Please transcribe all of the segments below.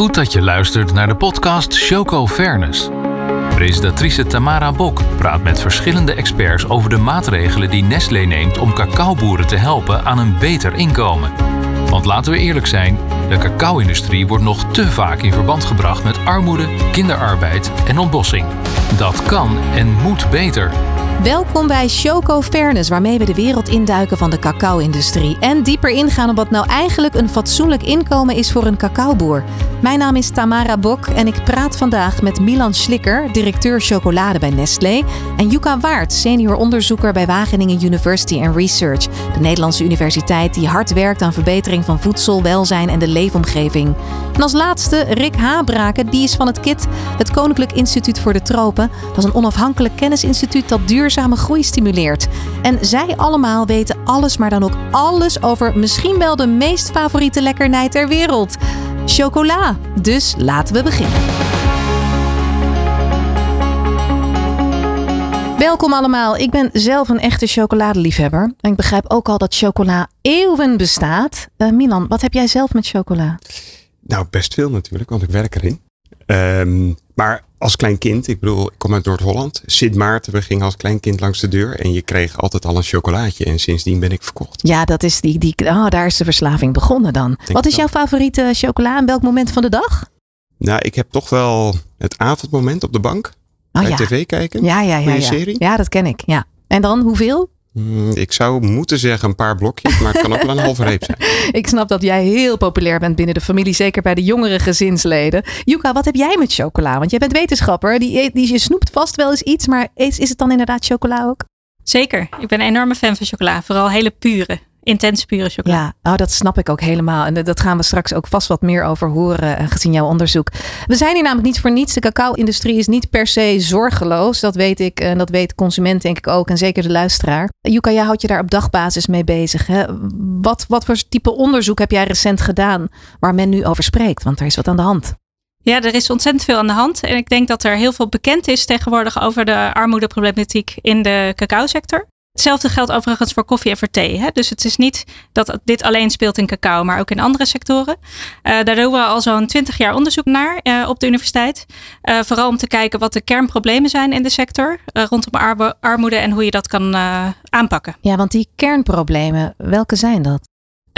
Goed dat je luistert naar de podcast Choco Fairness. Presentatrice Tamara Bok praat met verschillende experts over de maatregelen die Nestlé neemt om cacaoboeren te helpen aan een beter inkomen. Want laten we eerlijk zijn, de cacao-industrie wordt nog te vaak in verband gebracht met armoede, kinderarbeid en ontbossing. Dat kan en moet beter. Welkom bij Choco Fairness, waarmee we de wereld induiken van de cacao-industrie. En dieper ingaan op wat nou eigenlijk een fatsoenlijk inkomen is voor een cacaoboer. Mijn naam is Tamara Bok en ik praat vandaag met Milan Slikker, directeur chocolade bij Nestlé. En Yuka Waard, senior onderzoeker bij Wageningen University and Research. De Nederlandse universiteit die hard werkt aan verbetering van voedsel, welzijn en de leefomgeving. En als laatste Rick Habraken, die is van het KIT, het Koninklijk Instituut voor de Tropen. Dat is een onafhankelijk kennisinstituut dat duurzame groei stimuleert. En zij allemaal weten alles, maar dan ook alles over misschien wel de meest favoriete lekkernij ter wereld. Chocola. Dus laten we beginnen. Welkom allemaal. Ik ben zelf een echte chocoladeliefhebber. En ik begrijp ook al dat chocola eeuwen bestaat. Uh, Milan, wat heb jij zelf met chocola? Nou, best veel natuurlijk, want ik werk erin. Um, maar als klein kind, ik bedoel, ik kom uit Noord-Holland. Sint Maarten, we gingen als klein kind langs de deur en je kreeg altijd al een chocolaatje. En sindsdien ben ik verkocht. Ja, dat is die, die, oh, daar is de verslaving begonnen dan. Wat is jouw favoriete chocola en welk moment van de dag? Nou, ik heb toch wel het avondmoment op de bank. Oh, bij tv kijken. Ja, ja, ja. ja. serie. Ja, dat ken ik. Ja. En dan hoeveel? Hmm, ik zou moeten zeggen een paar blokjes, maar het kan ook wel een halve reep zijn. ik snap dat jij heel populair bent binnen de familie, zeker bij de jongere gezinsleden. Yuka, wat heb jij met chocola? Want jij bent wetenschapper, die, die, je snoept vast wel eens iets, maar is, is het dan inderdaad chocola ook? Zeker, ik ben een enorme fan van chocola, vooral hele pure intens pure chocola. Ja, oh, dat snap ik ook helemaal. En dat gaan we straks ook vast wat meer over horen, eh, gezien jouw onderzoek. We zijn hier namelijk niet voor niets. De cacao-industrie is niet per se zorgeloos. Dat weet ik en dat weet de consument denk ik ook. En zeker de luisteraar. Yuka, jij houdt je daar op dagbasis mee bezig. Hè? Wat, wat voor type onderzoek heb jij recent gedaan waar men nu over spreekt? Want er is wat aan de hand. Ja, er is ontzettend veel aan de hand. En ik denk dat er heel veel bekend is tegenwoordig over de armoedeproblematiek in de cacao-sector. Hetzelfde geldt overigens voor koffie en voor thee. Hè? Dus het is niet dat dit alleen speelt in cacao, maar ook in andere sectoren. Uh, daar doen we al zo'n twintig jaar onderzoek naar uh, op de universiteit. Uh, vooral om te kijken wat de kernproblemen zijn in de sector rondom armoede en hoe je dat kan aanpakken. Ja, want die kernproblemen, welke zijn dat?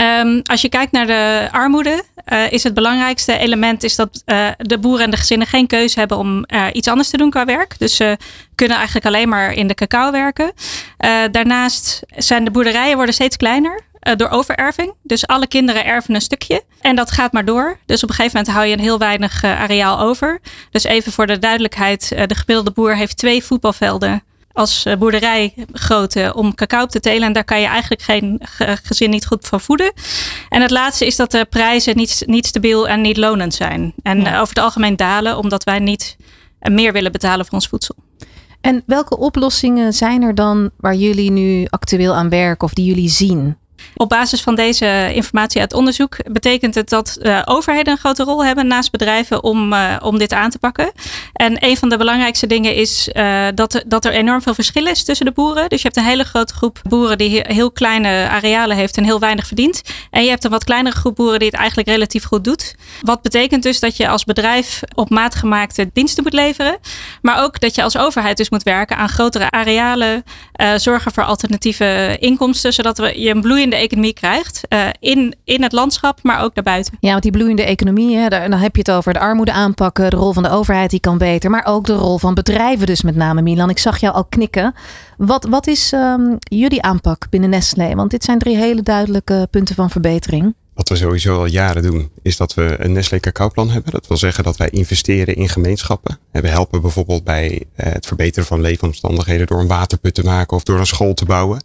Um, als je kijkt naar de armoede, uh, is het belangrijkste element is dat uh, de boeren en de gezinnen geen keuze hebben om uh, iets anders te doen qua werk. Dus ze kunnen eigenlijk alleen maar in de cacao werken. daarnaast zijn de boerderijen worden steeds kleiner door overerving. Dus alle kinderen erven een stukje. En dat gaat maar door. Dus op een gegeven moment hou je een heel weinig areaal over. Dus even voor de duidelijkheid: de gemiddelde boer heeft twee voetbalvelden als eh, boerderijgrootte om cacao te telen. En daar kan je eigenlijk geen gezin niet goed van voeden. En het laatste is dat de prijzen niet, niet stabiel en niet lonend zijn. En over het algemeen dalen, omdat wij niet meer willen betalen voor ons voedsel. En welke oplossingen zijn er dan waar jullie nu actueel aan werken of die jullie zien? Op basis van deze informatie uit onderzoek betekent het dat uh, overheden een grote rol hebben naast bedrijven om, uh, om dit aan te pakken. En een van de belangrijkste dingen is uh, dat, dat er enorm veel verschil is tussen de boeren. Dus je hebt een hele grote groep boeren die heel kleine arealen heeft en heel weinig verdient. En je hebt een wat kleinere groep boeren die het eigenlijk relatief goed doet. Wat betekent dus dat je als bedrijf op maat gemaakte diensten moet leveren. Maar ook dat je als overheid dus moet werken aan grotere arealen. zorgen voor alternatieve inkomsten, zodat we je een bloeiende economie krijgt. Uh, in, in het landschap, maar ook daarbuiten. Ja, want die bloeiende economie, hè, daar, dan heb je het over de armoede aanpakken. De rol van de overheid die kan beter. Maar ook de rol van bedrijven dus met name Milan. Ik zag jou al knikken. Wat, wat is um, jullie aanpak binnen Nestlé? Want dit zijn drie hele duidelijke punten van verbetering. Wat we sowieso al jaren doen, is dat we een Nestlé cacaoplan hebben. Dat wil zeggen dat wij investeren in gemeenschappen. We helpen bijvoorbeeld bij eh, het verbeteren van leefomstandigheden door een waterput te maken of door een school te bouwen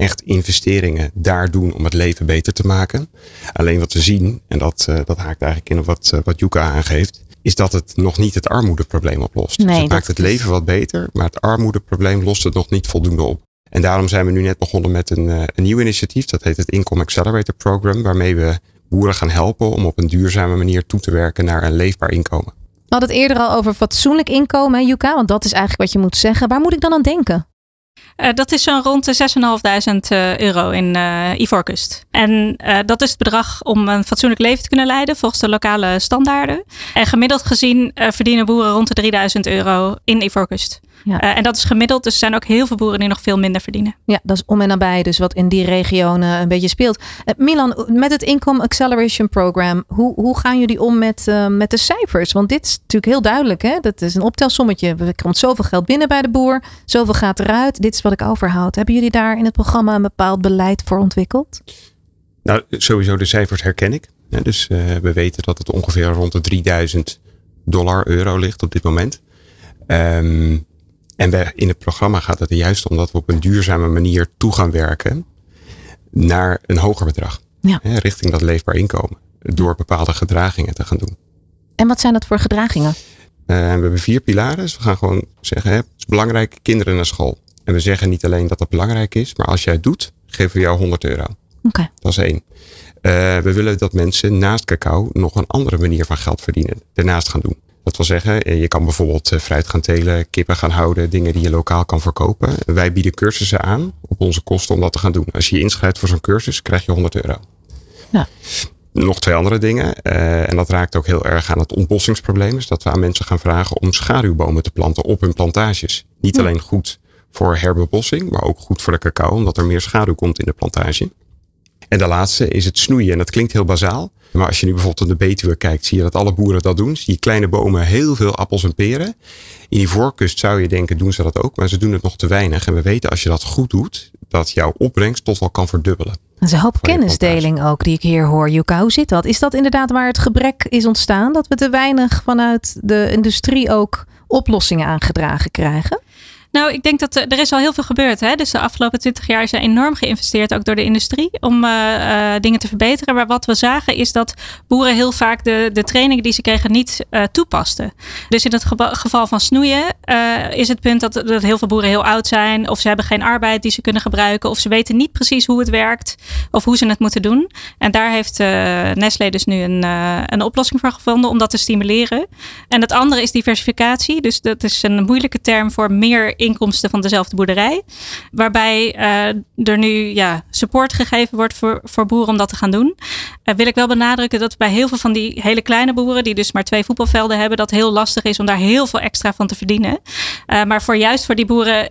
echt investeringen daar doen om het leven beter te maken. Alleen wat we zien, en dat, uh, dat haakt eigenlijk in op wat, uh, wat Yuka aangeeft, is dat het nog niet het armoedeprobleem oplost. Nee, dus het maakt het leven wat beter, maar het armoedeprobleem lost het nog niet voldoende op. En daarom zijn we nu net begonnen met een, uh, een nieuw initiatief. Dat heet het Income Accelerator Program, waarmee we boeren gaan helpen om op een duurzame manier toe te werken naar een leefbaar inkomen. We hadden het eerder al over fatsoenlijk inkomen, Yuka, want dat is eigenlijk wat je moet zeggen. Waar moet ik dan aan denken? Uh, dat is zo'n rond de 6.500 uh, euro in uh. En dat is het bedrag om een fatsoenlijk leven te kunnen leiden volgens de lokale standaarden. En gemiddeld gezien verdienen boeren rond de 3000 euro in Ivoorkust. Ja. Uh, en dat is gemiddeld, dus er zijn ook heel veel boeren die nog veel minder verdienen. Ja, dat is om en nabij, dus wat in die regionen een beetje speelt. Uh, Milan, met het Income Acceleration Program, hoe, hoe gaan jullie om met, uh, met de cijfers? Want dit is natuurlijk heel duidelijk, hè? dat is een optelsommetje. Er komt zoveel geld binnen bij de boer, zoveel gaat eruit. Dit is wat ik overhoud. Hebben jullie daar in het programma een bepaald beleid voor ontwikkeld? Nou, sowieso de cijfers herken ik. Ja, dus we weten dat het ongeveer rond de 3000 dollar, euro ligt op dit moment. Um, en in het programma gaat het er juist om dat we op een duurzame manier toe gaan werken naar een hoger bedrag. Ja. Hè, richting dat leefbaar inkomen. Door bepaalde gedragingen te gaan doen. En wat zijn dat voor gedragingen? Uh, we hebben vier pilaren. Dus we gaan gewoon zeggen, hè, het is belangrijk, kinderen naar school. En we zeggen niet alleen dat dat belangrijk is, maar als jij het doet, geven we jou 100 euro. Okay. Dat is één. Uh, we willen dat mensen naast cacao nog een andere manier van geld verdienen. Daarnaast gaan doen. Dat wil zeggen, eh, je kan bijvoorbeeld eh, fruit gaan telen, kippen gaan houden, dingen die je lokaal kan verkopen. Wij bieden cursussen aan op onze kosten om dat te gaan doen. Als je je inschrijft voor zo'n cursus, krijg je 100 euro. Ja. Nog twee andere dingen. Uh, en dat raakt ook heel erg aan het ontbossingsprobleem. Is dat we aan mensen gaan vragen om schaduwbomen te planten op hun plantages. Niet ja. alleen goed voor herbebossing, maar ook goed voor de cacao, omdat er meer schaduw komt in de plantage. En de laatste is het snoeien. En dat klinkt heel bazaal. Maar als je nu bijvoorbeeld naar de Betuwe kijkt, zie je dat alle boeren dat doen. Zie je kleine bomen heel veel appels en peren. In die voorkust zou je denken, doen ze dat ook. Maar ze doen het nog te weinig. En we weten als je dat goed doet, dat jouw opbrengst tot wel kan verdubbelen. Dat is een hoop kennisdeling ook die ik hier hoor. Juka, hoe zit dat? Is dat inderdaad waar het gebrek is ontstaan? Dat we te weinig vanuit de industrie ook oplossingen aangedragen krijgen? Nou, ik denk dat er is al heel veel gebeurd. Hè? Dus de afgelopen twintig jaar is er enorm geïnvesteerd, ook door de industrie, om uh, uh, dingen te verbeteren. Maar wat we zagen is dat boeren heel vaak de, de trainingen die ze kregen niet uh, toepasten. Dus in het geval van snoeien is het punt dat, dat heel veel boeren heel oud zijn, of ze hebben geen arbeid die ze kunnen gebruiken, of ze weten niet precies hoe het werkt of hoe ze het moeten doen. En daar heeft Nestlé dus nu een, een oplossing voor gevonden om dat te stimuleren. En het andere is diversificatie. Dus dat is een moeilijke term voor meer inkomsten van dezelfde boerderij. Waarbij uh, er nu ja, support gegeven wordt voor, voor boeren om dat te gaan doen. Uh, wil ik wel benadrukken dat bij heel veel van die hele kleine boeren, die dus maar twee voetbalvelden hebben, dat heel lastig is om daar heel veel extra van te verdienen. Uh, maar voor juist voor die boeren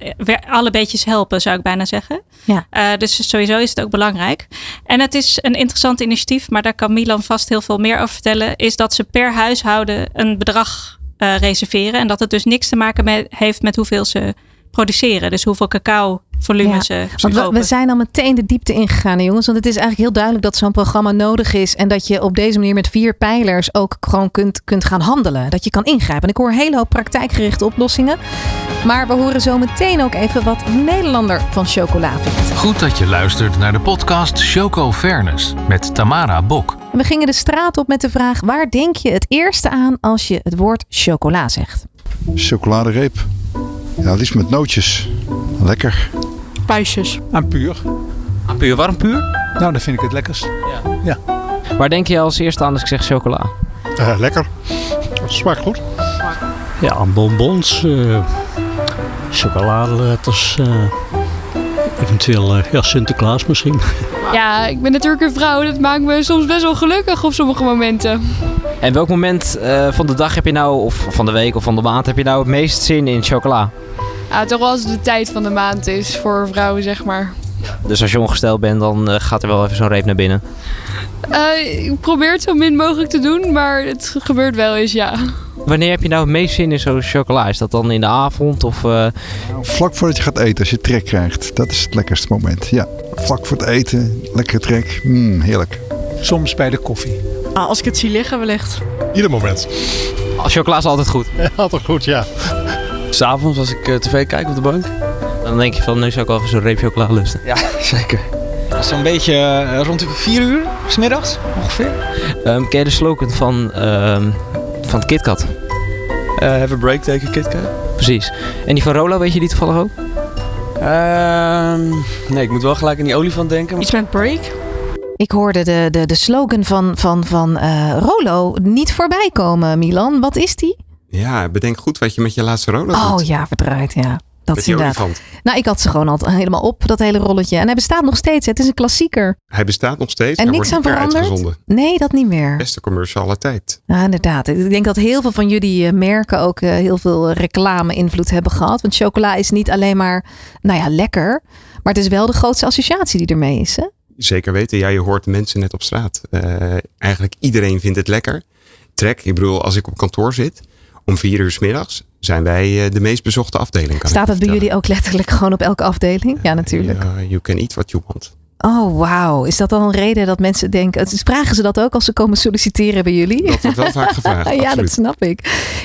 alle beetjes helpen, zou ik bijna zeggen. Ja. dus sowieso is het ook belangrijk. En het is een interessant initiatief, maar daar kan Milan vast heel veel meer over vertellen. Is dat ze per huishouden een bedrag reserveren. En dat het dus niks te maken met, heeft met hoeveel ze produceren. Dus hoeveel cacao volume ja, ze want we, we, zijn al meteen de diepte ingegaan, jongens. Want het is eigenlijk heel duidelijk dat zo'n programma nodig is. En dat je op deze manier met vier pijlers ook gewoon kunt, kunt gaan handelen. Dat je kan ingrijpen. En ik hoor een hele hoop praktijkgerichte oplossingen. Maar we horen zo meteen ook even wat Nederlander van chocola vindt. Goed dat je luistert naar de podcast Choco Fairness met Tamara Bok. We gingen de straat op met de vraag: waar denk je het eerste aan als je het woord chocola zegt? Chocoladereep. Ja, liefst met nootjes. Lekker. Puistjes. Aan puur. Aan puur, warm puur? Nou, dan vind ik het lekkerst. Ja. ja. Waar denk je als eerste aan als ik zeg chocola? Uh, lekker. Smaakt goed. Ja, aan bonbons, uh, chocoladeletters, uh, eventueel ja, Sinterklaas misschien. Ja, ik ben natuurlijk een vrouw. Dat maakt me soms best wel gelukkig op sommige momenten. En welk moment uh, van de dag heb je nou, of van de week of van de maand, heb je nou het meest zin in chocola? Ja, toch wel als het de tijd van de maand is voor vrouwen, zeg maar. Dus als je ongesteld bent, dan uh, gaat er wel even zo'n reep naar binnen? Uh, ik probeer het zo min mogelijk te doen, maar het gebeurt wel eens, ja. Wanneer heb je nou het meest zin in zo'n chocola? Is dat dan in de avond of... Uh... Vlak voordat je gaat eten, als je trek krijgt. Dat is het lekkerste moment, ja. Vlak voor het eten, lekker trek. Mm, heerlijk. Soms bij de koffie. Ah, als ik het zie liggen wellicht. Ieder moment. Chocola is altijd goed? Ja, altijd goed, ja. S'avonds als ik uh, tv kijk op de bank. Dan denk je van, nu zou ik wel even zo'n reep chocola lusten. Ja, zeker. Zo'n beetje uh, rond de 4 uur, smiddags ongeveer. Um, ken je de slogan van, um, van KitKat? Uh, have a break, take a KitKat. Precies. En die van Rolo, weet je die toevallig ook? Uh, nee, ik moet wel gelijk aan die olifant denken. Iets met break? Ik hoorde de, de, de slogan van, van, van uh, Rolo niet voorbij komen, Milan. Wat is die? Ja, bedenk goed wat je met je laatste Rolo doet. Oh ja, verdraaid, ja. Dat is inderdaad. Nou, ik had ze gewoon al helemaal op, dat hele rolletje. En hij bestaat nog steeds. Het is een klassieker. Hij bestaat nog steeds. En niks aan veranderd? Nee, dat niet meer. Beste commercial aller tijd. Ja, inderdaad. Ik denk dat heel veel van jullie eh, merken ook eh, heel veel reclame-invloed hebben gehad. Want chocola is niet alleen maar, nou ja, lekker. Maar het is wel de grootste associatie die ermee is. Hè? Zeker weten. Ja, je hoort mensen net op straat. Eh, eigenlijk iedereen vindt het lekker. Trek, ik bedoel, als ik op kantoor zit, om vier uur s middags zijn wij eh, de meest bezochte afdeling. Kan Staat dat bij jullie ook letterlijk gewoon op elke afdeling? Ja, natuurlijk. Ja, you can eat what you want. Oh, wauw. Is dat dan een reden dat mensen denken... Vragen ze dat ook als ze komen solliciteren bij jullie? Dat wordt wel vaak gevraagd. ja, dat snap ik.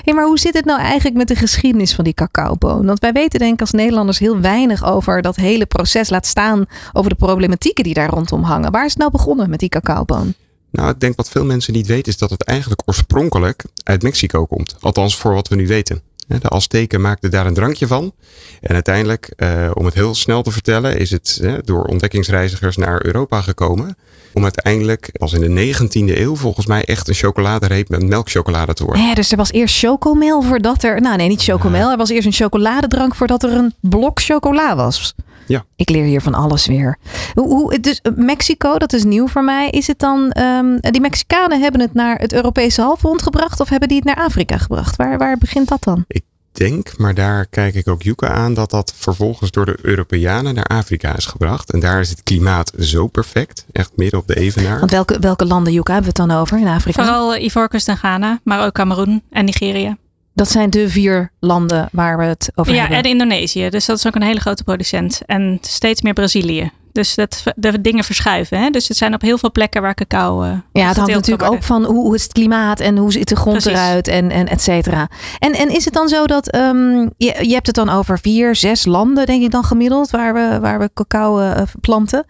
Hey, maar hoe zit het nou eigenlijk met de geschiedenis van die cacaoboon? Want wij weten denk ik als Nederlanders heel weinig over dat hele proces. Laat staan over de problematieken die daar rondom hangen. Waar is het nou begonnen met die cacaoboon? Nou, ik denk wat veel mensen niet weten is dat het eigenlijk oorspronkelijk uit Mexico komt. Althans, voor wat we nu weten. De Azteken maakten daar een drankje van. En uiteindelijk, eh, om het heel snel te vertellen, is het eh, door ontdekkingsreizigers naar Europa gekomen. Om uiteindelijk, als in de 19e eeuw, volgens mij echt een chocoladereep met melkchocolade te worden. Ja, dus er was eerst chocomel voordat er... Nou nee, niet chocomel. Er was eerst een chocoladedrank voordat er een blok chocola was. Ja. Ik leer hier van alles weer. Hoe, hoe, dus eh, Mexico, dat is nieuw voor mij. Is het dan... ehm, die Mexicanen hebben het naar het Europese halfrond gebracht... of hebben die het naar Afrika gebracht? Waar, waar begint dat dan? Ik denk, maar daar kijk ik ook Yuka aan, dat dat vervolgens door de Europeanen naar Afrika is gebracht. En daar is het klimaat zo perfect. Echt midden op de evenaar. Want welke, welke landen, Juka, hebben we het dan over in Afrika? Vooral eh, Ivoorkust en Ghana, maar ook Cameroen en Nigeria. Dat zijn de vier landen waar we het over Ja, hebben. en Indonesië. Dus dat is ook een hele grote producent. En steeds meer Brazilië. Dus dat, de dingen verschuiven. Hè? Dus het zijn op heel veel plekken waar cacao. eh, Ja, het hangt natuurlijk ook van hoe, hoe is het klimaat en hoe ziet de grond Precies. eruit en, en et cetera. En, en is het dan zo dat ehm, je, je hebt het dan over vier, zes landen, denk ik dan gemiddeld, waar we, waar we cacao eh, planten.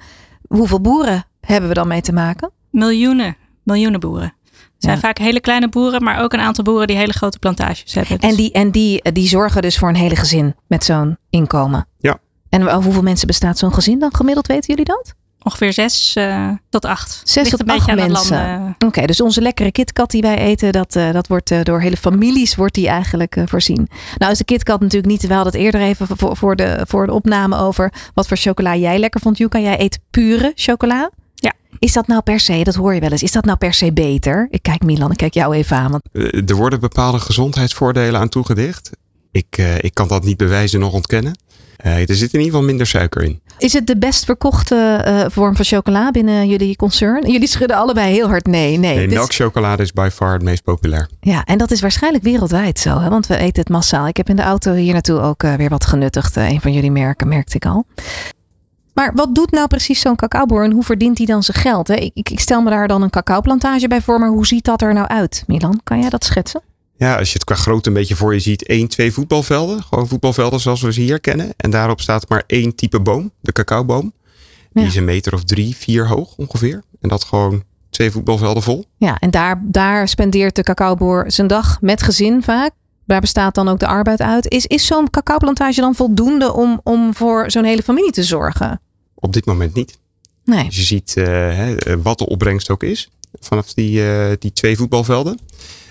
Hoeveel boeren hebben we dan mee te maken? Miljoenen, miljoenen boeren. Het zijn Ja. vaak hele kleine boeren, maar ook een aantal boeren die hele grote plantages hebben. Dus En, die, en die, die zorgen dus voor een hele gezin met zo'n inkomen. Ja. En over hoeveel mensen bestaat zo'n gezin dan gemiddeld, weten jullie dat? Ongeveer zes eh, tot acht. Zes Ligt tot acht mensen. Oké, dus onze lekkere KitKat die wij eten, dat, eh, dat wordt eh, door hele families wordt die eigenlijk voorzien. Nou is de KitKat natuurlijk niet, we hadden het eerder even voor, voor, de, voor de opname over wat voor chocola jij lekker vond, Yuka. Jij eet pure chocola. Is dat nou per se, dat hoor je wel eens, is dat nou per se beter? Ik kijk Milan, ik kijk jou even aan. Want Eh, Er worden bepaalde gezondheidsvoordelen aan toegedicht. Ik, eh, ik kan dat niet bewijzen nog ontkennen. Eh, er zit in ieder geval minder suiker in. is het de best verkochte vorm van chocola binnen jullie concern? Jullie schudden allebei heel hard nee. Nee, Nee, melkchocolade is by far het meest populair. Ja, en dat is waarschijnlijk wereldwijd zo, hè? want we eten het massaal. Ik heb in de auto hier naartoe ook weer wat genuttigd. een van jullie merken, merkte ik al. Maar wat doet nou precies zo'n cacaoboer en hoe verdient hij dan zijn geld? Hè? Ik, ik, stel me daar dan een cacaoplantage bij voor, maar hoe ziet dat er nou uit? Milan, kan jij dat schetsen? Ja, als je het qua grootte een beetje voor je ziet, één, twee voetbalvelden. Gewoon voetbalvelden zoals we ze hier kennen. En daarop staat maar één type boom, de cacaoboom. Die Ja. is een meter of drie, vier hoog ongeveer. En dat gewoon twee voetbalvelden vol. Ja, en daar, daar spendeert de cacaoboer zijn dag met gezin vaak. Daar bestaat dan ook de arbeid uit. Is, is zo'n cacaoplantage dan voldoende om, om voor zo'n hele familie te zorgen? Op dit moment niet. Nee. Dus je ziet eh, hè, eh, wat de opbrengst ook is vanaf die, eh, die twee voetbalvelden.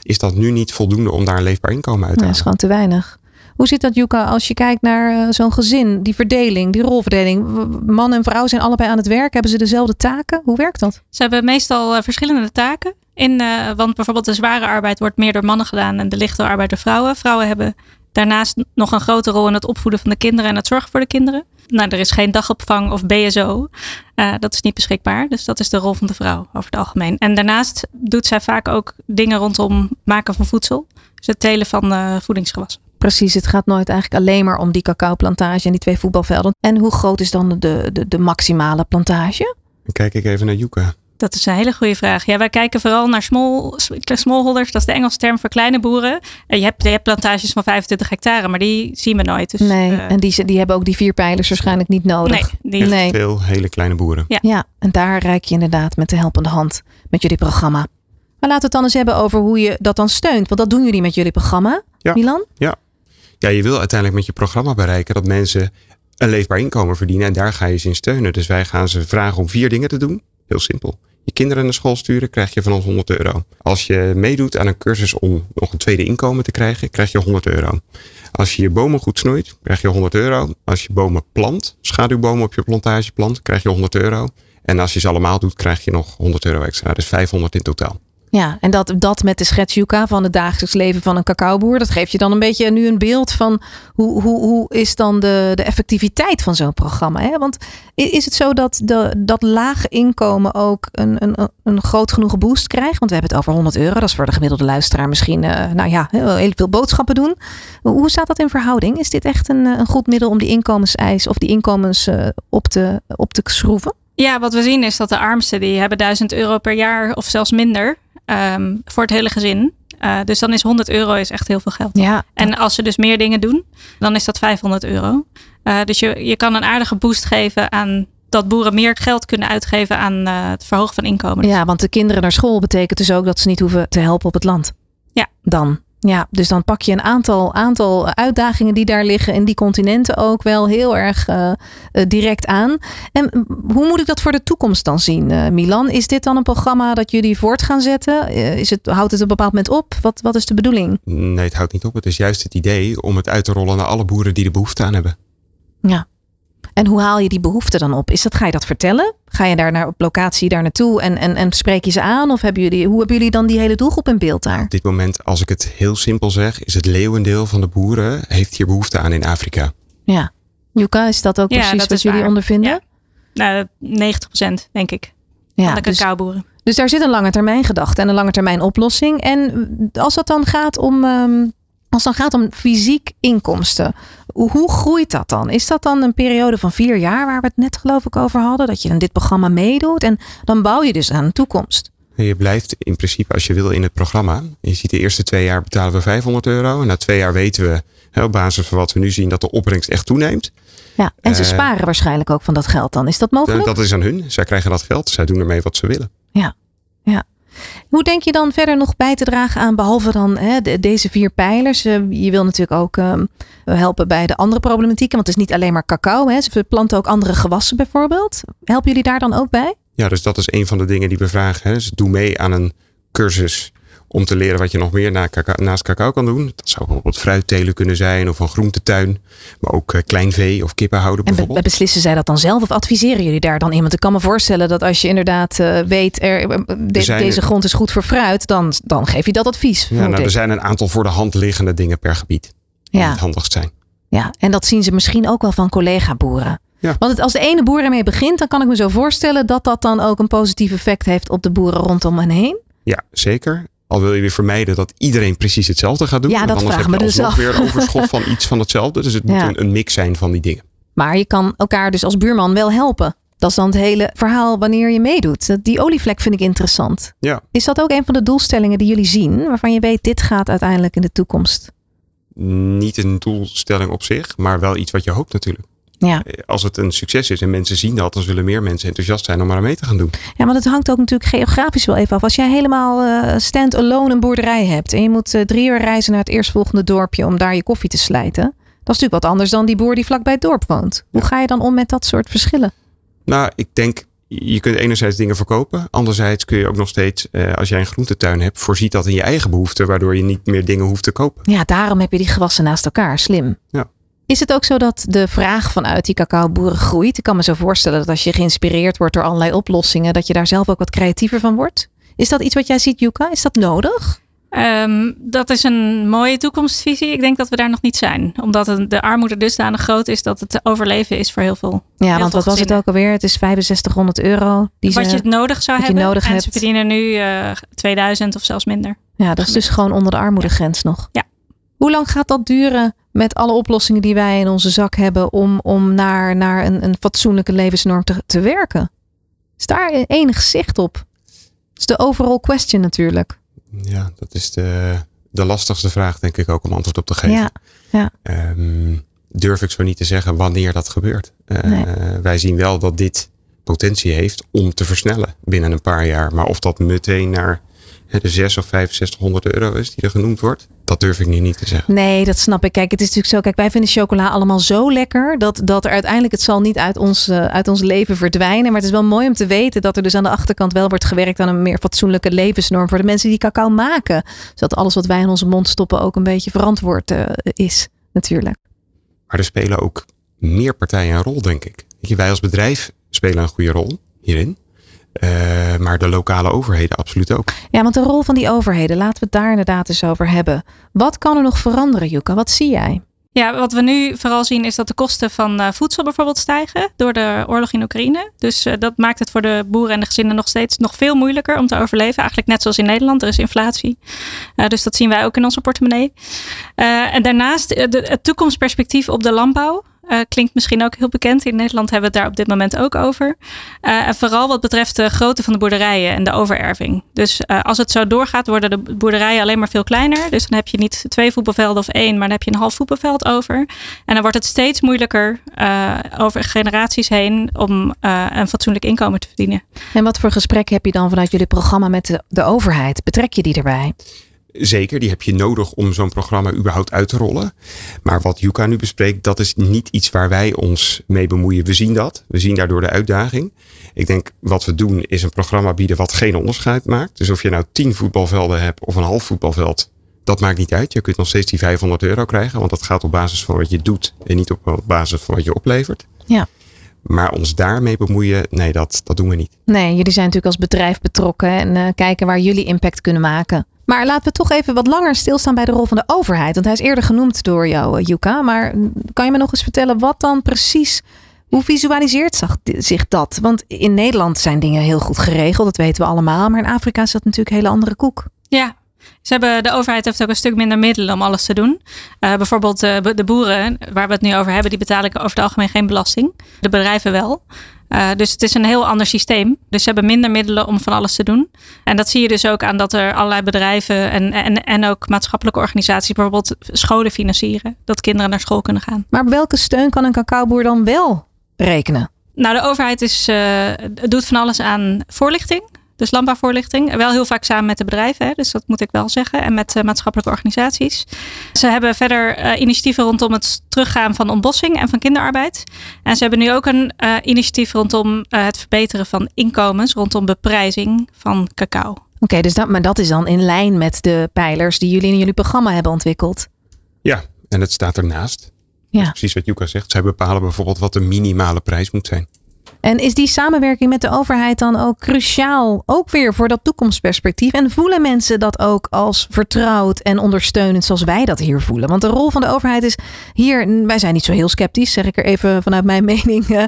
Is dat nu niet voldoende om daar een leefbaar inkomen uit te Nee, dat is halen? gewoon te weinig. Hoe zit dat, Yuka, als je kijkt naar zo'n gezin, die verdeling, die rolverdeling? Man en vrouw zijn allebei aan het werk. Hebben ze dezelfde taken? Hoe werkt dat? Ze hebben meestal verschillende taken. In, eh, want bijvoorbeeld de zware arbeid wordt meer door mannen gedaan en de lichte arbeid door vrouwen. Vrouwen hebben daarnaast nog een grote rol in het opvoeden van de kinderen en het zorgen voor de kinderen. Nou, er is geen dagopvang of BSO. Eh, dat is niet beschikbaar. Dus dat is de rol van de vrouw over het algemeen. En daarnaast doet zij vaak ook dingen rondom maken van voedsel. Dus het telen van eh, voedingsgewassen. Precies, het gaat nooit eigenlijk alleen maar om die cacaoplantage en die twee voetbalvelden. En hoe groot is dan de, de, de maximale plantage? Dan kijk ik even naar Yuka. Dat is een hele goede vraag. Ja, wij kijken vooral naar small, smallholders. Dat is de Engelse term voor kleine boeren. En je hebt, je hebt plantages van 25 hectare, maar die zien we nooit. Dus, nee, eh, en die, die hebben ook die vier pijlers waarschijnlijk niet nodig. Nee, die- Nee. veel hele kleine boeren. Ja. Ja, en daar reik je inderdaad met de helpende hand met jullie programma. Maar laten we het dan eens hebben over hoe je dat dan steunt. Want dat doen jullie met jullie programma, Ja. Milan? Ja. ja, je wil uiteindelijk met je programma bereiken dat mensen een leefbaar inkomen verdienen. En daar ga je ze in steunen. Dus wij gaan ze vragen om vier dingen te doen. Heel simpel. je kinderen naar school sturen, krijg je van ons 100 euro. Als je meedoet aan een cursus om nog een tweede inkomen te krijgen, krijg je 100 euro. Als je je bomen goed snoeit, krijg je 100 euro. Als je bomen plant, schaduwbomen op je plantage plant, krijg je 100 euro. En als je ze allemaal doet, krijg je nog 100 euro extra. Dus 500 in totaal. Ja, en dat, dat met de schets Yuka van het dagelijks leven van een cacaoboer, dat geeft je dan een beetje nu een beeld van hoe, hoe, hoe is dan de, de effectiviteit van zo'n programma? Hè? Want is het zo dat de, dat laag inkomen ook een, een, een groot genoeg boost krijgt? Want we hebben het over 100 euro, dat is voor de gemiddelde luisteraar misschien, uh, nou ja, heel veel boodschappen doen. Hoe staat dat in verhouding? Is dit echt een, een goed middel om die inkomenseis of die inkomens uh, op, te, op te schroeven? Ja, wat we zien is dat de armsten die hebben 1000 euro per jaar of zelfs minder um, voor het hele gezin. Uh, dus dan is 100 euro is echt heel veel geld. Ja. En als ze dus meer dingen doen, dan is dat 500 euro. Uh, dus je, je kan een aardige boost geven aan dat boeren meer geld kunnen uitgeven aan uh, het verhogen van inkomen. Ja, want de kinderen naar school betekent dus ook dat ze niet hoeven te helpen op het land. Ja. Dan. Ja, dus dan pak je een aantal, aantal uitdagingen die daar liggen in die continenten ook wel heel erg uh, direct aan. En hoe moet ik dat voor de toekomst dan zien, uh, Milan? Is dit dan een programma dat jullie voort gaan zetten? is het, houdt het op een bepaald moment op? Wat, wat is de bedoeling? Nee, het houdt niet op. Het is juist het idee om het uit te rollen naar alle boeren die er behoefte aan hebben. Ja. En hoe haal je die behoefte dan op? Is dat, ga je dat vertellen? Ga je daar naar, op locatie daar naartoe en, en, en spreek je ze aan? Of hebben jullie, hoe hebben jullie dan die hele doelgroep in beeld daar? Op dit moment, als ik het heel simpel zeg, is het leeuwendeel van de boeren heeft hier behoefte aan in Afrika. Ja. Yuka, is dat ook ja, precies dat wat jullie waar. ondervinden? Ja. Nou, 90% denk ik. Ja, van de dus- cacaoboeren. Dus daar zit een lange termijn gedachte en een lange termijn oplossing. En als dat dan gaat om, ehm, als het dan gaat om fysiek inkomsten, hoe, groeit dat dan? Is dat dan een periode van vier jaar waar we het net geloof ik over hadden, dat je dan dit programma meedoet en dan bouw je dus aan een toekomst? Je blijft in principe als je wil in het programma. Je ziet de eerste twee jaar betalen we 500 euro. En na twee jaar weten we hè, op basis van wat we nu zien dat de opbrengst echt toeneemt. Ja, en ze Eh, sparen waarschijnlijk ook van dat geld dan. Is dat mogelijk? Dat is aan hun. Zij krijgen dat geld. Zij doen ermee wat ze willen. Ja. Hoe denk je dan verder nog bij te dragen aan, behalve dan hè, de- deze vier pijlers? Eh, je wil natuurlijk ook ehm, helpen bij de andere problematieken, want het is niet alleen maar cacao. Hè. Ze planten ook andere gewassen bijvoorbeeld. Helpen jullie daar dan ook bij? Ja, dus dat is een van de dingen die we vragen. Hè. Dus doe mee aan een cursus om te leren wat je nog meer na naast cacao kan doen. Dat zou bijvoorbeeld fruittelen kunnen zijn of een groentetuin. Maar ook eh, klein vee of kippen houden En be- bijvoorbeeld. beslissen zij dat dan zelf of adviseren jullie daar dan in? Want ik kan me voorstellen dat als je inderdaad eh, weet, er, eh, de- deze grond is goed voor fruit, dan, dan geef je dat advies. Ja, nou, er zijn een aantal voor de hand liggende dingen per gebied. Die Ja. het handigst zijn. Ja, en dat zien ze misschien ook wel van collega-boeren. Ja. Want het, als de ene boer ermee begint, dan kan ik me zo voorstellen dat dat dan ook een positief effect heeft op de boeren rondom hen heen. Ja, zeker. Al wil je weer vermijden dat iedereen precies hetzelfde gaat doen. Ja, dat anders heb je dus alsnog weer overschot van iets van hetzelfde. Dus het Ja. moet een, een mix zijn van die dingen. Maar je kan elkaar dus als buurman wel helpen. Dat is dan het hele verhaal wanneer je meedoet. Die olievlek vind ik interessant. Ja, Is dat ook een van de doelstellingen die jullie zien, waarvan je weet dit gaat uiteindelijk in de toekomst? niet een doelstelling op zich, maar wel iets wat je hoopt natuurlijk. Ja. Als het een succes is en mensen zien dat, dan zullen meer mensen enthousiast zijn om er aan mee te gaan doen. Ja, maar het hangt ook natuurlijk geografisch wel even af. Als jij helemaal eh, stand-alone een boerderij hebt en je moet eh, drie uur reizen naar het eerstvolgende dorpje om daar je koffie te slijten. Dat is natuurlijk wat anders dan die boer die vlakbij het dorp woont. Hoe ga je dan om met dat soort verschillen? Nou, ik denk, je kunt enerzijds dingen verkopen. Anderzijds kun je ook nog steeds, eh, als jij een groentetuin hebt, voorziet dat in je eigen behoeften, waardoor je niet meer dingen hoeft te kopen. Ja, daarom heb je die gewassen naast elkaar. Slim. Ja. Is het ook zo dat de vraag vanuit die cacaoboeren groeit? Ik kan me zo voorstellen dat als je geïnspireerd wordt door allerlei oplossingen, dat je daar zelf ook wat creatiever van wordt. Is dat iets wat jij ziet, Yuka? Is dat nodig? Ehm, dat is een mooie toekomstvisie. Ik denk dat we daar nog niet zijn. Omdat het- de armoede dusdanig groot is dat het te overleven is voor heel veel. Ja, heel want veel wat was het ook alweer? Het is 6500 euro. Die Wat ze- je nodig zou hebben. nodig en hebt. ze verdienen nu eh 2000 of zelfs minder. Ja, dat is dus gewoon onder de armoedegrens nog. Ja. Hoe lang gaat dat duren met alle oplossingen die wij in onze zak hebben om, om naar, naar een, een fatsoenlijke levensnorm te, te werken? Is daar enig zicht op? Dat is de overall question natuurlijk. Ja, dat is de, de lastigste vraag, denk ik ook, om antwoord op te geven. Ja, ja. Ehm, durf ik zo niet te zeggen wanneer dat gebeurt. Eh, Nee. Wij zien wel dat dit potentie heeft om te versnellen binnen een paar jaar. Maar of dat meteen naar de 6 of 6500 euro is die er genoemd wordt. Dat durf ik nu niet te zeggen. Nee, dat snap ik. Kijk, het is natuurlijk zo. Kijk, wij vinden chocola allemaal zo lekker. Dat, dat er uiteindelijk, het zal niet uit ons, uh, uit ons leven verdwijnen. Maar het is wel mooi om te weten dat er dus aan de achterkant wel wordt gewerkt aan een meer fatsoenlijke levensnorm voor de mensen die cacao maken. Zodat alles wat wij in onze mond stoppen ook een beetje verantwoord uh, is, natuurlijk. Maar er spelen ook meer partijen een rol, denk ik. Wij als bedrijf spelen een goede rol hierin. Uh, maar de lokale overheden absoluut ook. Ja, want de rol van die overheden, laten we het daar inderdaad eens over hebben. Wat kan er nog veranderen, Juka? Wat zie jij? Ja, wat we nu vooral zien is dat de kosten van uh, voedsel bijvoorbeeld stijgen door de oorlog in Oekraïne. Dus uh, dat maakt het voor de boeren en de gezinnen nog steeds nog veel moeilijker om te overleven. Eigenlijk net zoals in Nederland, er is inflatie. Uh, dus dat zien wij ook in onze portemonnee. en daarnaast de, het toekomstperspectief op de landbouw. Uh, klinkt misschien ook heel bekend. In Nederland hebben we het daar op dit moment ook over. Uh, en vooral wat betreft de grootte van de boerderijen en de overerving. Dus uh, als het zo doorgaat, worden de boerderijen alleen maar veel kleiner. Dus dan heb je niet twee voetbalvelden of één, maar dan heb je een half voetbalveld over. En dan wordt het steeds moeilijker over generaties heen om een fatsoenlijk inkomen te verdienen. En wat voor gesprek heb je dan vanuit jullie programma met de, de overheid? Betrek je die erbij? Zeker, die heb je nodig om zo'n programma überhaupt uit te rollen. Maar wat Yuka nu bespreekt, dat is niet iets waar wij ons mee bemoeien. We zien dat. We zien daardoor de uitdaging. Ik denk wat we doen is een programma bieden wat geen onderscheid maakt. Dus of je nou tien voetbalvelden hebt of een half voetbalveld, dat maakt niet uit. Je kunt nog steeds die 500 euro krijgen, want dat gaat op basis van wat je doet en niet op basis van wat je oplevert. Ja. Maar ons daarmee bemoeien, nee, dat, dat doen we niet. Nee, jullie zijn natuurlijk als bedrijf betrokken en uh, kijken waar jullie impact kunnen maken. Maar laten we toch even wat langer stilstaan bij de rol van de overheid. Want hij is eerder genoemd door jou, Yuka. Maar kan je me nog eens vertellen wat dan precies. Hoe visualiseert zich dat? Want in Nederland zijn dingen heel goed geregeld, dat weten we allemaal. Maar in Afrika is dat natuurlijk een hele andere koek. Ja, ze hebben, de overheid heeft ook een stuk minder middelen om alles te doen. Uh, bijvoorbeeld uh, de boeren, waar we het nu over hebben, die betalen over het algemeen geen belasting. De bedrijven wel. Uh, dus het is een heel ander systeem. Dus ze hebben minder middelen om van alles te doen. En dat zie je dus ook aan dat er allerlei bedrijven en, en, en ook maatschappelijke organisaties bijvoorbeeld scholen financieren. Dat kinderen naar school kunnen gaan. Maar op welke steun kan een cacaoboer dan wel rekenen? Nou, de overheid is, uh, doet van alles aan voorlichting. Dus landbouwvoorlichting. Wel heel vaak samen met de bedrijven, hè, dus dat moet ik wel zeggen. En met uh, maatschappelijke organisaties. Ze hebben verder uh, initiatieven rondom het teruggaan van ontbossing en van kinderarbeid. En ze hebben nu ook een uh, initiatief rondom het verbeteren van inkomens. Rondom beprijzing van cacao. Oké, okay, dus dat, maar dat is dan in lijn met de pijlers die jullie in jullie programma hebben ontwikkeld. Ja, en het staat ernaast. Ja. precies wat Juka zegt. Zij bepalen bijvoorbeeld wat de minimale prijs moet zijn. En is die samenwerking met de overheid dan ook cruciaal, ook weer voor dat toekomstperspectief? En voelen mensen dat ook als vertrouwd en ondersteunend zoals wij dat hier voelen? Want de rol van de overheid is hier, wij zijn niet zo heel sceptisch, zeg ik er even vanuit mijn mening uh,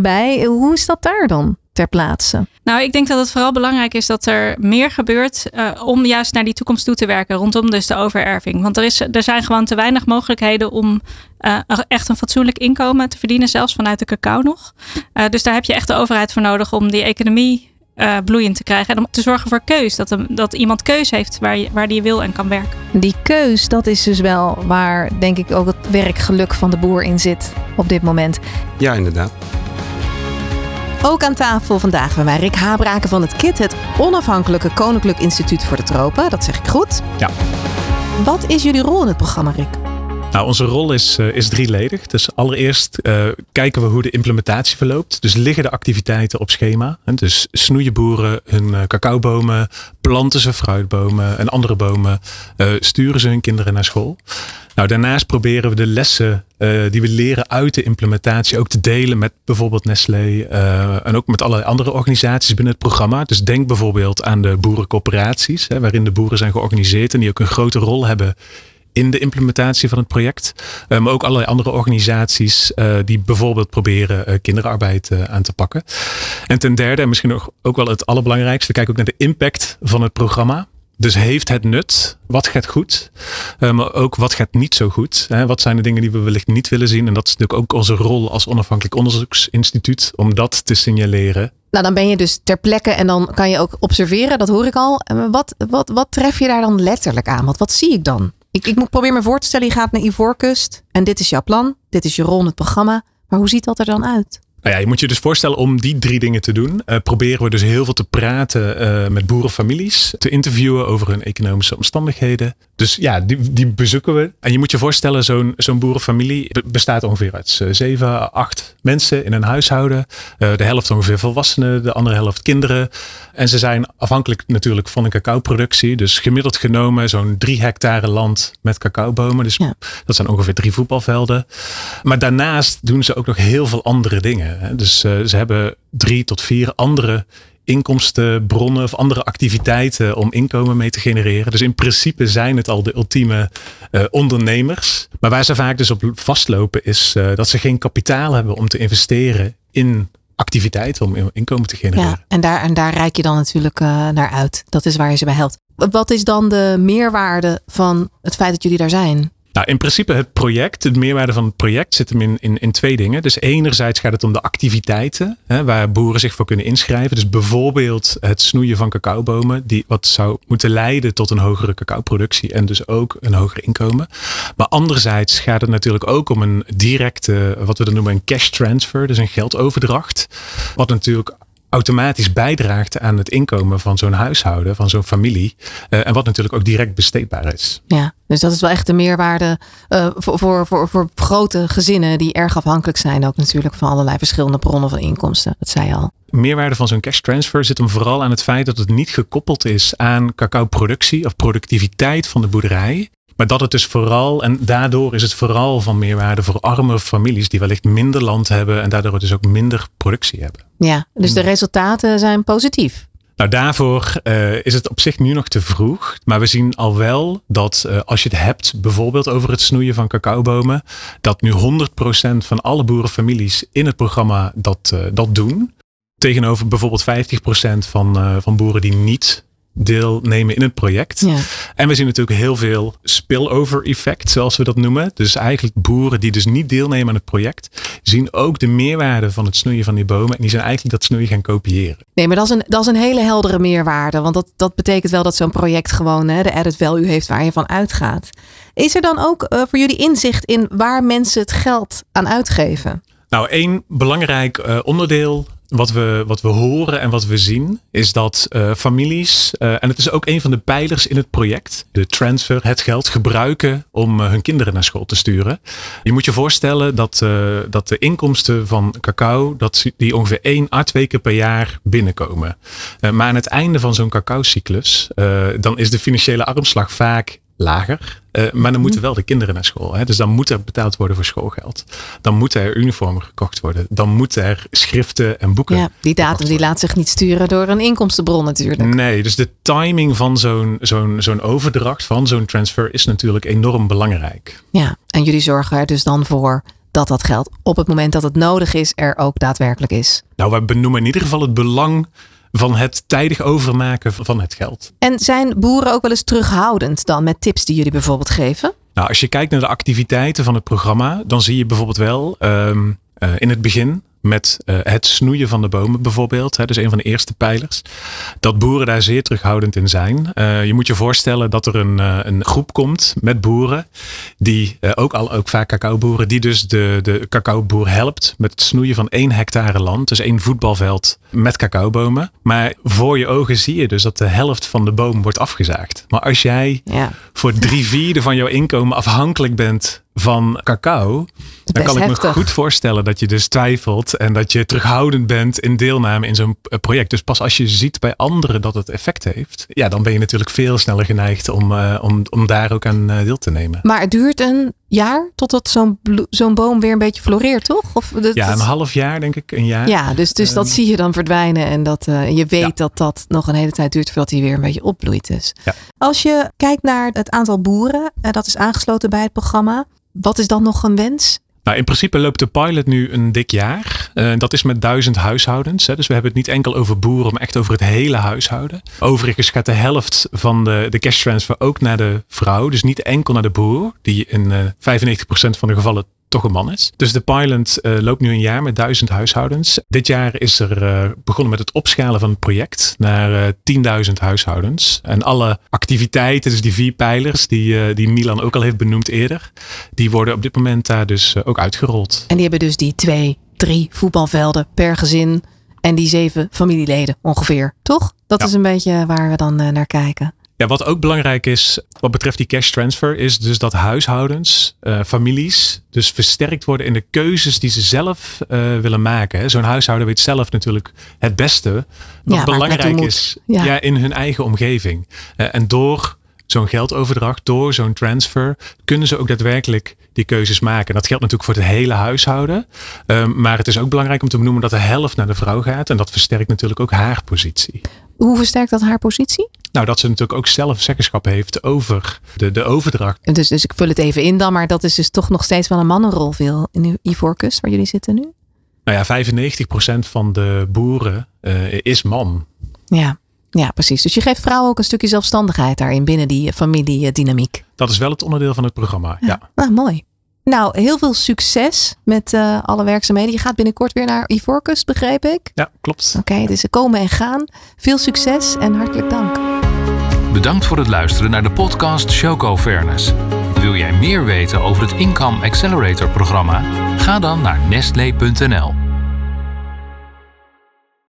bij. Hoe is dat daar dan? Ter plaatse? Nou, ik denk dat het vooral belangrijk is dat er meer gebeurt uh, om juist naar die toekomst toe te werken rondom dus de overerving. Want er, is, er zijn gewoon te weinig mogelijkheden om uh, echt een fatsoenlijk inkomen te verdienen, zelfs vanuit de cacao nog. Uh, dus daar heb je echt de overheid voor nodig om die economie uh, bloeiend te krijgen. En om te zorgen voor keus. Dat, een, dat iemand keus heeft waar, je, waar die wil en kan werken. Die keus, dat is dus wel waar denk ik ook het werkgeluk van de boer in zit op dit moment. Ja, inderdaad. Ook aan tafel vandaag bij mij Rick Habraken van het KIT, het onafhankelijke Koninklijk Instituut voor de Tropen. Dat zeg ik goed. Ja. Wat is jullie rol in het programma, Rick? Nou, onze rol is, uh, is drieledig. Dus allereerst uh, kijken we hoe de implementatie verloopt. Dus liggen de activiteiten op schema. Dus snoeien boeren hun uh, cacaobomen, planten ze fruitbomen en andere bomen, sturen ze hun kinderen naar school. Nou, daarnaast proberen we de lessen die we leren uit de implementatie ook te delen met bijvoorbeeld Nestlé en ook met allerlei andere organisaties binnen het programma. Dus denk bijvoorbeeld aan de boerencoöperaties, hè, waarin de boeren zijn georganiseerd en die ook een grote rol hebben in de implementatie van het project. Uh, maar ook allerlei andere organisaties uh, die bijvoorbeeld proberen uh, kinderarbeid aan te pakken. En ten derde, en misschien ook, ook wel het allerbelangrijkste, kijk ook naar de impact van het programma. Dus heeft het nut? Wat gaat goed? maar ook wat gaat niet zo goed? Wat zijn de dingen die we wellicht niet willen zien? En dat is natuurlijk ook onze rol als onafhankelijk onderzoeksinstituut om dat te signaleren. Nou, dan ben je dus ter plekke en dan kan je ook observeren, dat hoor ik al. Wat, wat, wat tref je daar dan letterlijk aan? Want wat zie ik dan? Ik, moet probeer me voor te stellen, je gaat naar Ivoorkust en dit is jouw plan, dit is je rol in het programma. Maar hoe ziet dat er dan uit? Nou ja, je moet je dus voorstellen om die drie dingen te doen. Uh, proberen we dus heel veel te praten uh, met boerenfamilies. Te interviewen over hun economische omstandigheden. Dus ja, die, die bezoeken we. En je moet je voorstellen, zo'n zo'n boerenfamilie bestaat ongeveer uit uh, zeven, acht mensen in een huishouden. de helft ongeveer volwassenen, de andere helft kinderen. En ze zijn afhankelijk natuurlijk van een cacaoproductie. Dus gemiddeld genomen zo'n drie hectare land met cacaobomen. Dus ja. dat zijn ongeveer drie voetbalvelden. Maar daarnaast doen ze ook nog heel veel andere dingen. Dus uh, ze hebben drie tot vier andere inkomstenbronnen of andere activiteiten om inkomen mee te genereren. Dus in principe zijn het al de ultieme uh, ondernemers. Maar waar ze vaak dus op vastlopen is uh, dat ze geen kapitaal hebben om te investeren in activiteiten om inkomen te genereren. Ja, en daar, en daar reik je dan natuurlijk uh, naar uit. Dat is waar je ze bij helpt. Wat is dan de meerwaarde van het feit dat jullie daar zijn? Nou, in principe het project, de meerwaarde van het project zit hem in, in, in twee dingen. Dus enerzijds gaat het om de activiteiten hè, waar boeren zich voor kunnen inschrijven. Dus bijvoorbeeld het snoeien van cacaobomen, die wat zou moeten leiden tot een hogere cacaoproductie en dus ook een hoger inkomen. Maar anderzijds gaat het natuurlijk ook om een directe, wat we dan noemen een cash transfer, dus een geldoverdracht. Wat natuurlijk automatisch bijdraagt aan het inkomen van zo'n huishouden, van zo'n familie. Uh, en wat natuurlijk ook direct besteedbaar is. Ja, dus dat is wel echt de meerwaarde uh, voor, voor, voor, voor grote gezinnen die erg afhankelijk zijn ook natuurlijk van allerlei verschillende bronnen van inkomsten. Dat zei je al. Meerwaarde van zo'n cash transfer zit hem vooral aan het feit dat het niet gekoppeld is aan cacao-productie of productiviteit van de boerderij. Maar dat het dus vooral, en daardoor is het vooral van meerwaarde voor arme families die wellicht minder land hebben en daardoor dus ook minder productie hebben. Ja, dus de resultaten zijn positief. Nou, daarvoor uh, is het op zich nu nog te vroeg. Maar we zien al wel dat uh, als je het hebt, bijvoorbeeld over het snoeien van cacaobomen, dat nu 100% van alle boerenfamilies in het programma dat, uh, dat doen. Tegenover bijvoorbeeld 50% van, van boeren die niet deelnemen in het project. Ja. En we zien natuurlijk heel veel spillover effect, zoals we dat noemen. Dus eigenlijk boeren die dus niet deelnemen aan het project, zien ook de meerwaarde van het snoeien van die bomen. En die zijn eigenlijk dat snoeien gaan kopiëren. Nee, maar dat is een, dat is een hele heldere meerwaarde. Want dat, dat betekent wel dat zo'n project gewoon hè, de added value heeft waar je van uitgaat. Is er dan ook uh, voor jullie inzicht in waar mensen het geld aan uitgeven? Nou, één belangrijk uh, onderdeel wat we, wat we horen en wat we zien, is dat uh, families, uh, en het is ook een van de pijlers in het project, de transfer, het geld gebruiken om uh, hun kinderen naar school te sturen. Je moet je voorstellen dat, dat de inkomsten van cacao, dat die ongeveer één à twee per jaar binnenkomen. maar aan het einde van zo'n cacao-cyclus, dan is de financiële armslag vaak lager. Uh, maar dan moeten wel de kinderen naar school. Hè? Dus dan moet er betaald worden voor schoolgeld. Dan moeten er uniformen gekocht worden. Dan moeten er schriften en boeken. Ja, die datum die laat zich niet sturen door een inkomstenbron natuurlijk. Nee, dus de timing van zo'n zo'n zo'n overdracht, van zo'n transfer, is natuurlijk enorm belangrijk. Ja, en jullie zorgen er dus dan voor dat dat geld op het moment dat het nodig is, er ook daadwerkelijk is. Nou, we benoemen in ieder geval het belang van het tijdig overmaken van het geld. En zijn boeren ook wel eens terughoudend dan met tips die jullie bijvoorbeeld geven? Nou, als je kijkt naar de activiteiten van het programma, dan zie je bijvoorbeeld wel um, uh, in het begin met uh, het snoeien van de bomen bijvoorbeeld. Hè, dus een van de eerste pijlers. Dat boeren daar zeer terughoudend in zijn. Uh, je moet je voorstellen dat er een, uh, een groep komt met boeren. Die ook, al, ook vaak cacaoboeren. Die dus de, de cacaoboer helpt met het snoeien van één hectare land. Dus één voetbalveld met cacaobomen. Maar voor je ogen zie je dus dat de helft van de boom wordt afgezaagd. Maar als jij ja. voor drie vierde van jouw inkomen afhankelijk bent van cacao, dan kan ik me goed voorstellen dat je dus twijfelt en dat je terughoudend bent in deelname in zo'n eh, project. Dus pas als je ziet bij anderen dat het effect heeft, ja, dan ben je natuurlijk veel sneller geneigd om, uh, om, om daar ook aan uh, deel te nemen. Maar het duurt een jaar totdat zo'n zo'n boom weer een beetje floreert, toch? Of dat, ja, een half jaar denk ik, een jaar. Ja, dus, dus dat zie je dan verdwijnen en dat, uh, je weet ja. dat dat nog een hele tijd duurt voordat hij weer een beetje opbloeit. Dus. Ja. Als je kijkt naar het aantal boeren, uh, dat is aangesloten bij het programma. Wat is dan nog een wens? Nou, in principe loopt de pilot nu een dik jaar. Uh, dat is met duizend huishoudens. Hè. Dus we hebben het niet enkel over boeren, maar echt over het hele huishouden. Overigens gaat de helft van de, de cash transfer ook naar de vrouw. Dus niet enkel naar de boer, die in uh, 95% van de gevallen toch een man is. Dus de pilot uh, loopt nu een jaar met duizend huishoudens. Dit jaar is er uh, begonnen met het opschalen van het project naar uh, 10.000 huishoudens. En alle activiteiten, dus die vier pijlers die, die Milan ook al heeft benoemd eerder, die worden op dit moment daar dus ook uitgerold. En die hebben dus die twee drie voetbalvelden per gezin en die zeven familieleden ongeveer, toch? Dat Ja. is een beetje waar we dan eh, naar kijken. Ja, wat ook belangrijk is wat betreft die cash transfer, is dus dat huishoudens, eh, families, dus versterkt worden in de keuzes die ze zelf eh, willen maken. Zo'n huishouden weet zelf natuurlijk het beste wat belangrijk is ja. in hun eigen omgeving. Eh, en door zo'n geldoverdracht, door zo'n transfer, kunnen ze ook daadwerkelijk die keuzes maken. Dat geldt natuurlijk voor het hele huishouden. Ehm, maar het is ook belangrijk om te benoemen dat de helft naar de vrouw gaat. En dat versterkt natuurlijk ook haar positie. Hoe versterkt dat haar positie? Nou, dat ze natuurlijk ook zelf zeggenschap heeft over de, de overdracht. Dus, dus ik vul het even in dan, maar dat is dus toch nog steeds wel een mannenrol veel in Ivoorkust, waar jullie zitten nu. Nou ja, 95% van de boeren eh, is man. Ja. ja, precies. Dus je geeft vrouwen ook een stukje zelfstandigheid daarin binnen die familiedynamiek. Dat is wel het onderdeel van het programma. Ja. Nou, mooi. Nou, heel veel succes met eh, alle werkzaamheden. Je gaat binnenkort weer naar Ivoorkust, begreep ik. Ja, klopt. Oké, dus ze komen en gaan. Veel succes en hartelijk dank. Bedankt voor het luisteren naar de podcast Showco Fairness. Wil jij meer weten over het Income Accelerator programma? Ga dan naar nestle.nl.